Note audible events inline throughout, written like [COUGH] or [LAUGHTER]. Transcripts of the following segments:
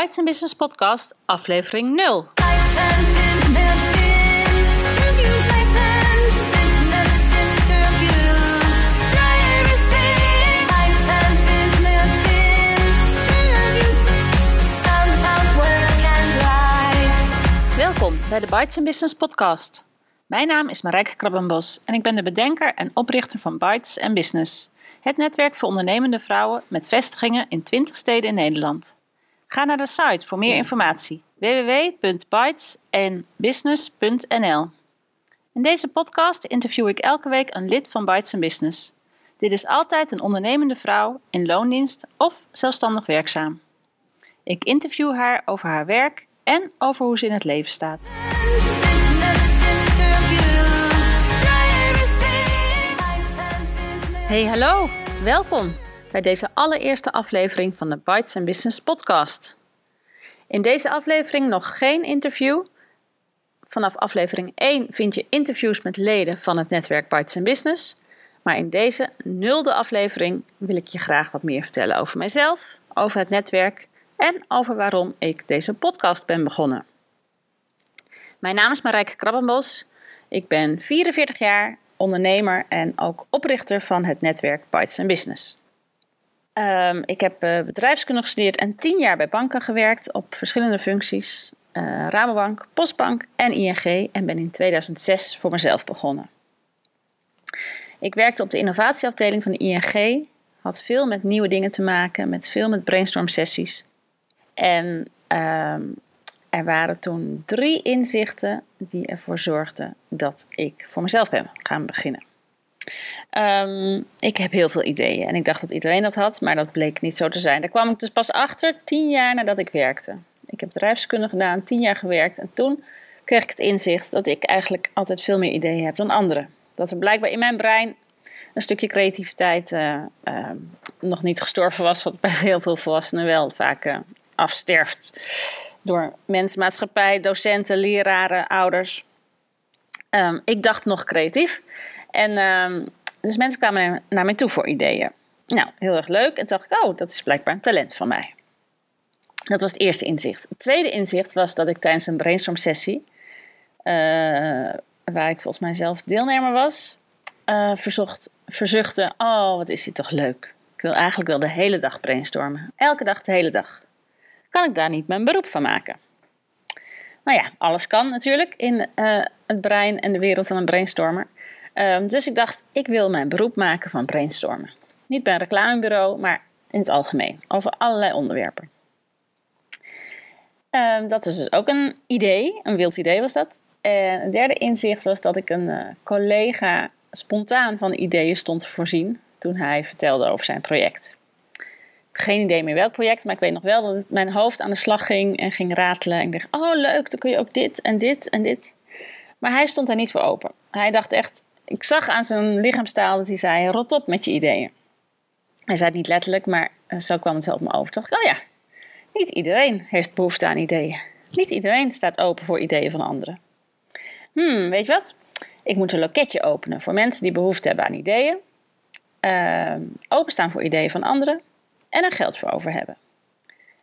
Bites Business Podcast, aflevering 0. Welkom bij de Bites Business Podcast. Mijn naam is Marijke Krabbenbos en ik ben de bedenker en oprichter van Bites Business. Het netwerk voor ondernemende vrouwen met vestigingen in 20 steden in Nederland. Ga naar de site voor meer informatie www.bytesenbusiness.nl. In deze podcast interview ik elke week een lid van Bytes Business. Dit is altijd een ondernemende vrouw in loondienst of zelfstandig werkzaam. Ik interview haar over haar werk en over hoe ze in het leven staat. Hey, hallo. Welkom bij deze allereerste aflevering van de Bites Business podcast. In deze aflevering nog geen interview. Vanaf aflevering 1 vind je interviews met leden van het netwerk Bites Business. Maar in deze nulde aflevering wil ik je graag wat meer vertellen over mijzelf, over het netwerk en over waarom ik deze podcast ben begonnen. Mijn naam is Marijke Krabbenbos. Ik ben 44 jaar, ondernemer en ook oprichter van het netwerk Bites Business. Um, ik heb uh, bedrijfskunde gestudeerd en tien jaar bij banken gewerkt op verschillende functies. Uh, Rabobank, Postbank en ING en ben in 2006 voor mezelf begonnen. Ik werkte op de innovatieafdeling van de ING, had veel met nieuwe dingen te maken, met veel met brainstorm sessies. En um, er waren toen drie inzichten die ervoor zorgden dat ik voor mezelf ben gaan beginnen. Um, ik heb heel veel ideeën en ik dacht dat iedereen dat had, maar dat bleek niet zo te zijn. Daar kwam ik dus pas achter tien jaar nadat ik werkte. Ik heb bedrijfskunde gedaan, tien jaar gewerkt en toen kreeg ik het inzicht dat ik eigenlijk altijd veel meer ideeën heb dan anderen. Dat er blijkbaar in mijn brein een stukje creativiteit uh, uh, nog niet gestorven was, wat bij heel veel volwassenen wel vaak uh, afsterft. Door mensen, maatschappij, docenten, leraren, ouders. Um, ik dacht nog creatief. En um, dus mensen kwamen naar mij toe voor ideeën. Nou, heel erg leuk. En toen dacht ik, oh, dat is blijkbaar een talent van mij. Dat was het eerste inzicht. Het tweede inzicht was dat ik tijdens een brainstorm sessie, uh, waar ik volgens mij zelf deelnemer was, uh, verzocht, verzuchtte, oh, wat is dit toch leuk. Ik wil eigenlijk wel de hele dag brainstormen. Elke dag, de hele dag. Kan ik daar niet mijn beroep van maken? Nou ja, alles kan natuurlijk in uh, het brein en de wereld van een brainstormer. Um, dus ik dacht, ik wil mijn beroep maken van brainstormen. Niet bij een reclamebureau, maar in het algemeen, over allerlei onderwerpen. Um, dat is dus ook een idee, een wild idee was dat. En een derde inzicht was dat ik een uh, collega spontaan van ideeën stond te voorzien toen hij vertelde over zijn project. Geen idee meer welk project, maar ik weet nog wel dat mijn hoofd aan de slag ging en ging ratelen. En ik dacht, oh leuk, dan kun je ook dit en dit en dit. Maar hij stond daar niet voor open. Hij dacht echt, ik zag aan zijn lichaamstaal dat hij zei: rot op met je ideeën. Hij zei het niet letterlijk, maar eh, zo kwam het wel op me over. Toch? Oh ja, niet iedereen heeft behoefte aan ideeën. Niet iedereen staat open voor ideeën van anderen. Hmm, weet je wat? Ik moet een loketje openen voor mensen die behoefte hebben aan ideeën. Uh, openstaan voor ideeën van anderen. En er geld voor over hebben.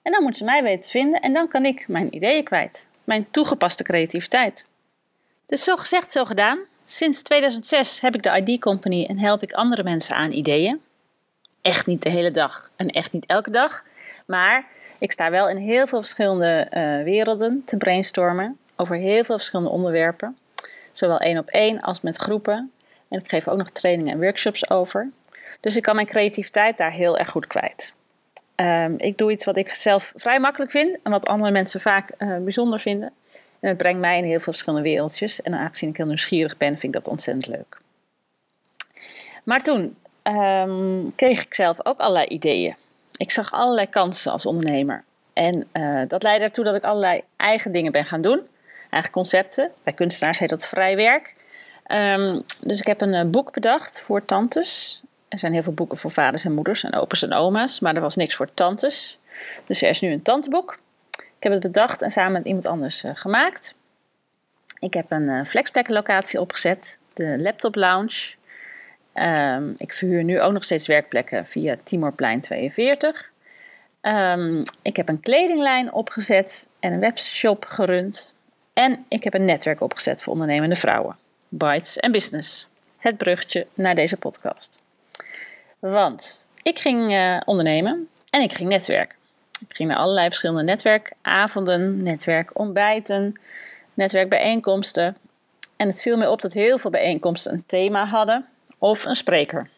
En dan moeten ze mij weten te vinden en dan kan ik mijn ideeën kwijt. Mijn toegepaste creativiteit. Dus zo gezegd, zo gedaan. Sinds 2006 heb ik de ID Company en help ik andere mensen aan ideeën. Echt niet de hele dag en echt niet elke dag. Maar ik sta wel in heel veel verschillende uh, werelden te brainstormen over heel veel verschillende onderwerpen. Zowel één op één als met groepen. En ik geef ook nog trainingen en workshops over. Dus ik kan mijn creativiteit daar heel erg goed kwijt. Um, ik doe iets wat ik zelf vrij makkelijk vind en wat andere mensen vaak uh, bijzonder vinden. En het brengt mij in heel veel verschillende wereldjes. En aangezien ik heel nieuwsgierig ben, vind ik dat ontzettend leuk. Maar toen um, kreeg ik zelf ook allerlei ideeën. Ik zag allerlei kansen als ondernemer. En uh, dat leidde ertoe dat ik allerlei eigen dingen ben gaan doen. Eigen concepten. Bij kunstenaars heet dat vrij werk. Um, dus ik heb een uh, boek bedacht voor tantes. Er zijn heel veel boeken voor vaders en moeders en opa's en oma's. Maar er was niks voor tantes. Dus er is nu een tanteboek. Ik heb het bedacht en samen met iemand anders uh, gemaakt. Ik heb een uh, flexplekkenlocatie opgezet, de Laptop Lounge. Um, ik verhuur nu ook nog steeds werkplekken via Timorplein 42. Ehm, ik heb een kledinglijn opgezet en een webshop gerund. En ik heb een netwerk opgezet voor ondernemende vrouwen. Bites en Business. Het bruggetje naar deze podcast. Want ik ging uh, ondernemen en ik ging netwerken. Ik ging naar allerlei verschillende netwerkavonden, netwerkontbijten, netwerkbijeenkomsten. En het viel me op dat heel veel bijeenkomsten een thema hadden of een spreker.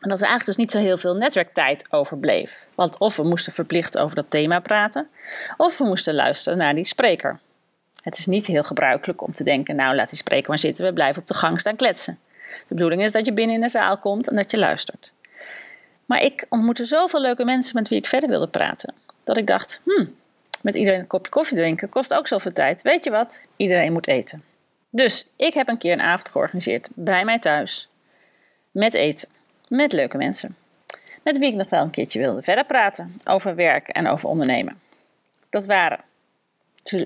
En dat er eigenlijk dus niet zo heel veel netwerktijd overbleef. Want of we moesten verplicht over dat thema praten, of we moesten luisteren naar die spreker. Het is niet heel gebruikelijk om te denken, nou laat die spreker maar zitten, we blijven op de gang staan kletsen. De bedoeling is dat je binnen in de zaal komt en dat je luistert. Maar ik ontmoette zoveel leuke mensen met wie ik verder wilde praten, dat ik dacht, hmm, met iedereen een kopje koffie drinken kost ook zoveel tijd. Weet je wat? Iedereen moet eten. Dus ik heb een keer een avond georganiseerd bij mij thuis. Met eten. Met leuke mensen. Met wie ik nog wel een keertje wilde verder praten over werk en over ondernemen. Dat waren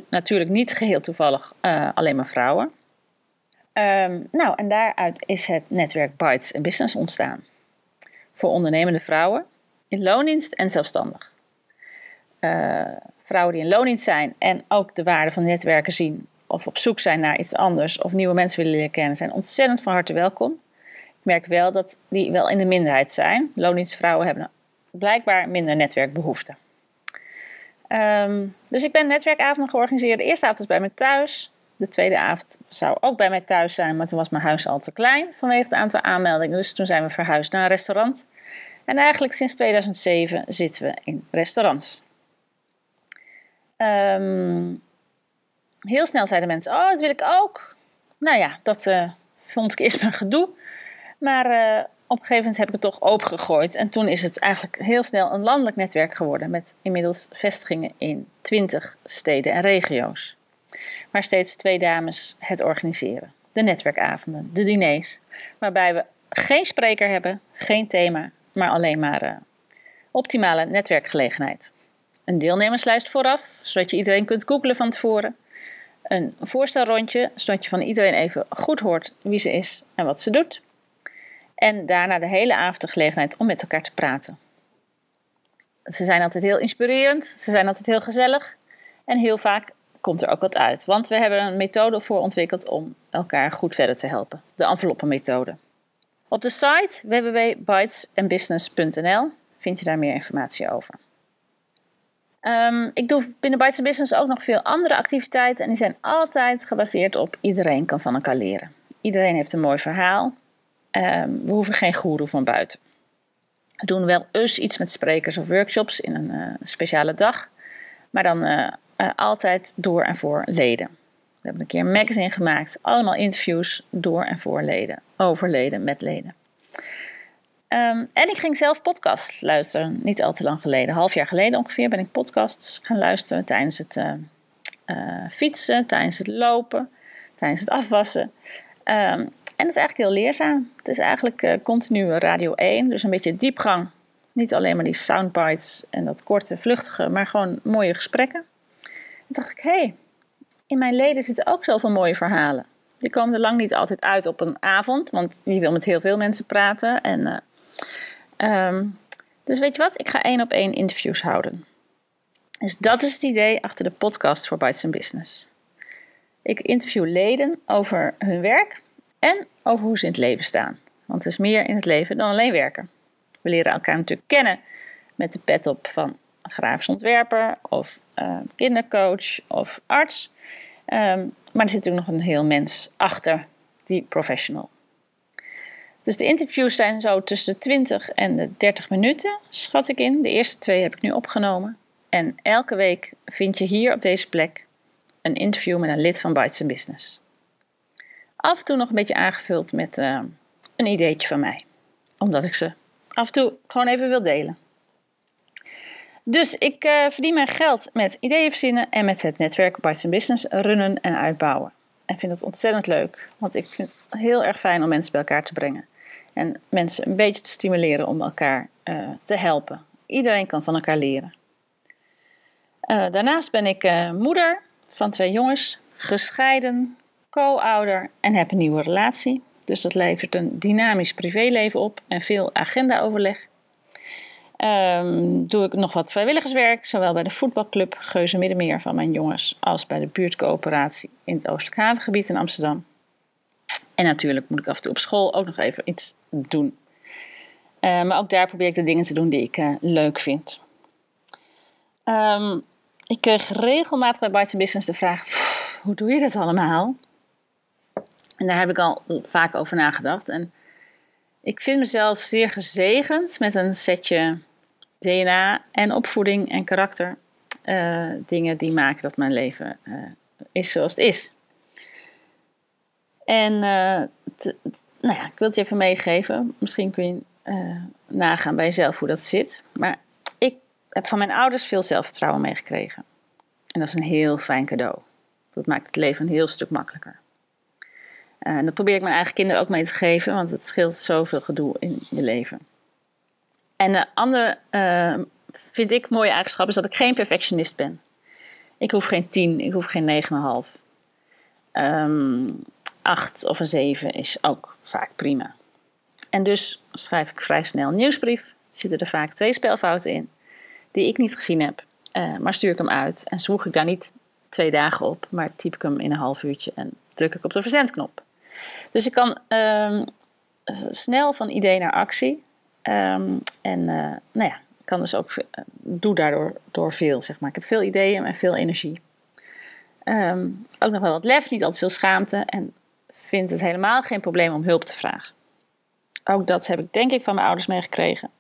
natuurlijk niet geheel toevallig uh, alleen maar vrouwen. Um, nou, en daaruit is het netwerk Bites Business ontstaan. Voor ondernemende vrouwen in loondienst en zelfstandig. Uh, vrouwen die in loondienst zijn en ook de waarde van netwerken zien of op zoek zijn naar iets anders of nieuwe mensen willen leren kennen, zijn ontzettend van harte welkom. Ik merk wel dat die wel in de minderheid zijn. Loondienstvrouwen hebben blijkbaar minder netwerkbehoeften. Um, dus ik ben netwerkavonden georganiseerd. De eerste avond was bij me thuis. De tweede avond zou ook bij mij thuis zijn, maar toen was mijn huis al te klein vanwege het aantal aanmeldingen. Dus toen zijn we verhuisd naar een restaurant. En eigenlijk sinds 2007 zitten we in restaurants. Um, heel snel zeiden mensen: Oh, dat wil ik ook. Nou ja, dat uh, vond ik eerst [LAUGHS] mijn gedoe. Maar uh, op een gegeven moment heb ik het toch opengegooid. En toen is het eigenlijk heel snel een landelijk netwerk geworden. Met inmiddels vestigingen in 20 steden en regio's. Waar steeds twee dames het organiseren. De netwerkavonden, de diners. Waarbij we geen spreker hebben, geen thema, maar alleen maar uh, optimale netwerkgelegenheid. Een deelnemerslijst vooraf, zodat je iedereen kunt googlen van tevoren. Een voorstelrondje, zodat je van iedereen even goed hoort wie ze is en wat ze doet. En daarna de hele avond de gelegenheid om met elkaar te praten. Ze zijn altijd heel inspirerend, ze zijn altijd heel gezellig. En heel vaak komt er ook wat uit. Want we hebben een methode voor ontwikkeld om elkaar goed verder te helpen. De enveloppenmethode. Op de site www.bytesandbusiness.nl vind je daar meer informatie over. Um, ik doe binnen Bytes Business ook nog veel andere activiteiten en die zijn altijd gebaseerd op iedereen kan van elkaar leren. Iedereen heeft een mooi verhaal Ehm, we hoeven geen goeroe van buiten. We doen wel eens iets met sprekers of workshops in een uh, speciale dag. Maar dan uh, uh, altijd door en voor leden. We hebben een keer een magazine gemaakt. Allemaal interviews door en voor leden. Over leden, met leden. Um, en ik ging zelf podcasts luisteren. Niet al te lang geleden. Half jaar geleden ongeveer ben ik podcasts gaan luisteren. Tijdens het fietsen, tijdens het lopen, tijdens het afwassen. Um, en het is eigenlijk heel leerzaam. Het is eigenlijk uh, continu Radio 1, dus een beetje diepgang. Niet alleen maar die soundbites en dat korte, vluchtige, maar gewoon mooie gesprekken. En dacht ik, hé, hey, in mijn leden zitten ook zoveel mooie verhalen. Die komen er lang niet altijd uit op een avond, want wie wil met heel veel mensen praten. En, uh, um, dus weet je wat, ik ga één op één interviews houden. Dus dat is het idee achter de podcast voor Bites Business. Ik interview leden over hun werk en over hoe ze in het leven staan. Want er is meer in het leven dan alleen werken. We leren elkaar natuurlijk kennen met de pet op van grafisch ontwerper of uh, kindercoach of arts. Um, maar er zit natuurlijk nog een heel mens achter die professional. Dus de interviews zijn zo tussen de 20 en de 30 minuten, schat ik in. De eerste twee heb ik nu opgenomen. En elke week vind je hier op deze plek een interview met een lid van Bites Business. Af en toe nog een beetje aangevuld met uh, een ideetje van mij. Omdat ik ze af en toe gewoon even wil delen. Dus ik uh, verdien mijn geld met ideeën verzinnen en met het netwerk Bites Business runnen en uitbouwen. En vind het ontzettend leuk, want ik vind het heel erg fijn om mensen bij elkaar te brengen. En mensen een beetje te stimuleren om elkaar uh, te helpen. Iedereen kan van elkaar leren. Uh, daarnaast ben ik moeder van twee jongens, gescheiden, co-ouder en heb een nieuwe relatie. Dus dat levert een dynamisch privéleven op en veel agenda-overleg. Ehm, doe ik nog wat vrijwilligerswerk, zowel bij de voetbalclub Geuze Middenmeer van mijn jongens als bij de buurtcoöperatie in het Oostelijk Havengebied in Amsterdam. En natuurlijk moet ik af en toe op school ook nog even iets doen. Uh, maar ook daar probeer ik de dingen te doen die ik uh, leuk vind. Um, ik kreeg regelmatig bij Bites Business de vraag: hoe doe je dat allemaal? En daar heb ik al vaak over nagedacht. En ik vind mezelf zeer gezegend met een setje DNA en opvoeding en karakter. Uh, dingen die maken dat mijn leven uh, is zoals het is. En uh, nou ja, ik wil het je even meegeven. Misschien kun je nagaan bij jezelf hoe dat zit. Maar ik heb van mijn ouders veel zelfvertrouwen meegekregen. En dat is een heel fijn cadeau. Dat maakt het leven een heel stuk makkelijker. Eh, en dat probeer ik mijn eigen kinderen ook mee te geven, want het scheelt zoveel gedoe in je leven. En de andere, uh, vind ik, mooie eigenschap is dat ik geen perfectionist ben. Ik hoef geen 10, ik hoef geen 9,5. Um, 8 of een 7 is ook vaak prima. En dus schrijf ik vrij snel een nieuwsbrief. Zitten er vaak twee spelfouten in, die ik niet gezien heb. Uh, maar stuur ik hem uit en zwoeg ik daar niet twee dagen op, maar typ ik hem in een half uurtje en druk ik op de verzendknop. Dus ik kan um, snel van idee naar actie. Um, en uh, nou ja, kan dus ook, uh, doe daardoor door veel, zeg maar. Ik heb veel ideeën en veel energie. Um, ook nog wel wat lef, niet altijd veel schaamte. En vind het helemaal geen probleem om hulp te vragen. Ook dat heb ik denk ik van mijn ouders meegekregen.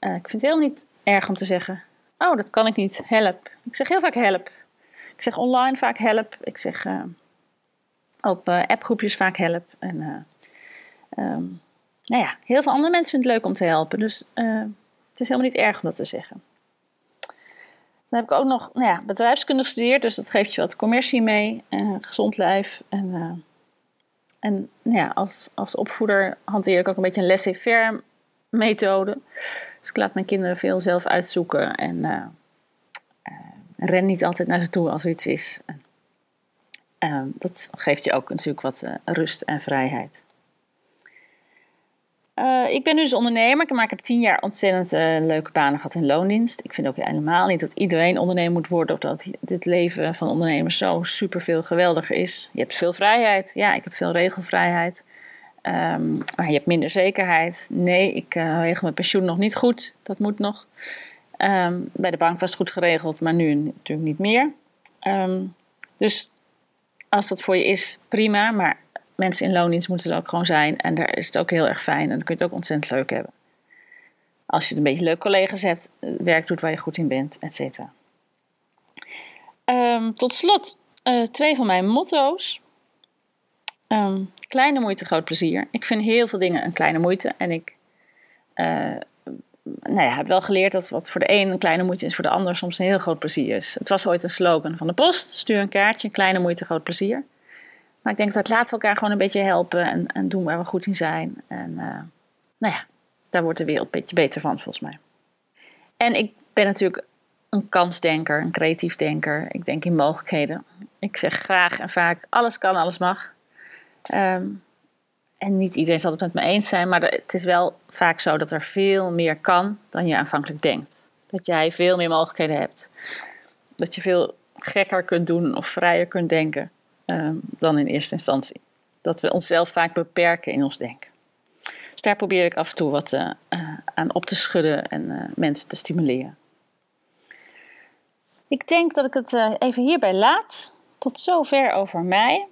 Uh, ik vind het helemaal niet erg om te zeggen: Oh, dat kan ik niet, help. Ik zeg heel vaak help. Ik zeg online vaak help. Ik zeg op appgroepjes vaak help. En um, nou ja, heel veel andere mensen vinden het leuk om te helpen. Dus uh, het is helemaal niet erg om dat te zeggen. Dan heb ik ook nog nou ja, bedrijfskunde gestudeerd, dus dat geeft je wat commercie mee, gezond lijf. En, en nou ja, als, als opvoeder hanteer ik ook een beetje een laissez-faire methode. Dus ik laat mijn kinderen veel zelf uitzoeken en ren niet altijd naar ze toe als er iets is. Dat geeft je ook natuurlijk wat rust en vrijheid. Uh, ik ben dus ondernemer, maar ik heb tien jaar ontzettend uh, leuke banen gehad in loondienst. Ik vind ook helemaal niet dat iedereen ondernemer moet worden of dat dit leven van ondernemers zo super veel geweldiger is. Je hebt veel vrijheid, ja, ik heb veel regelvrijheid. Um, maar je hebt minder zekerheid. Nee, ik regel mijn pensioen nog niet goed, dat moet nog. Um, bij de bank was het goed geregeld, maar nu natuurlijk niet meer. Um, dus als dat voor je is, prima. Maar mensen in loondienst moeten er ook gewoon zijn. En daar is het ook heel erg fijn. En dan kun je het ook ontzettend leuk hebben. Als je een beetje leuke collega's hebt, werk doet waar je goed in bent, et cetera. Um, tot slot, uh, twee van mijn motto's. Um, kleine moeite, groot plezier. Ik vind heel veel dingen een kleine moeite. En ik uh, nou ja, heb wel geleerd dat wat voor de een een kleine moeite is, voor de ander soms een heel groot plezier is. Het was ooit een slogan van de post: stuur een kaartje, kleine moeite, groot plezier. Maar ik denk dat laten we elkaar gewoon een beetje helpen en, en doen waar we goed in zijn. En uh, nou ja, daar wordt de wereld een beetje beter van, volgens mij. En ik ben natuurlijk een kansdenker, een creatief denker. Ik denk in mogelijkheden. Ik zeg graag en vaak: alles kan, alles mag. Um, en niet iedereen zal het met me eens zijn, maar het is wel vaak zo dat er veel meer kan dan je aanvankelijk denkt. Dat jij veel meer mogelijkheden hebt. Dat je veel gekker kunt doen of vrijer kunt denken uh, dan in eerste instantie. Dat we onszelf vaak beperken in ons denken. Dus daar probeer ik af en toe wat uh, uh, aan op te schudden en uh, mensen te stimuleren. Ik denk dat ik het even hierbij laat. Tot zover over mij.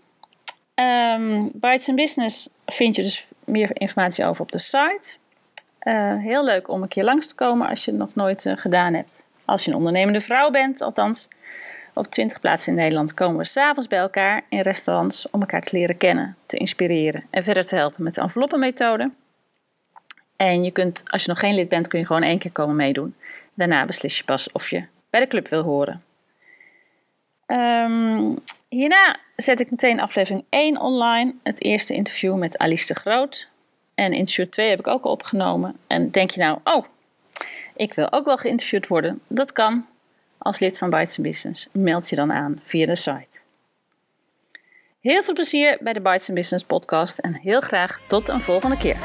Um, Bites Business vind je dus meer informatie over op de site. Heel leuk om een keer langs te komen als je het nog nooit gedaan hebt. Als je een ondernemende vrouw bent, althans. Op 20 plaatsen in Nederland komen we s'avonds bij elkaar in restaurants om elkaar te leren kennen, te inspireren en verder te helpen met de enveloppenmethode. En je kunt, als je nog geen lid bent, kun je gewoon één keer komen meedoen. Daarna beslis je pas of je bij de club wil horen. Um, hierna zet ik meteen aflevering 1 online. Het eerste interview met Alice de Groot. En interview 2 heb ik ook al opgenomen. En denk je nou, oh, ik wil ook wel geïnterviewd worden. Dat kan als lid van Bites Business. Meld je dan aan via de site. Heel veel plezier bij de Bites Business podcast en heel graag tot een volgende keer.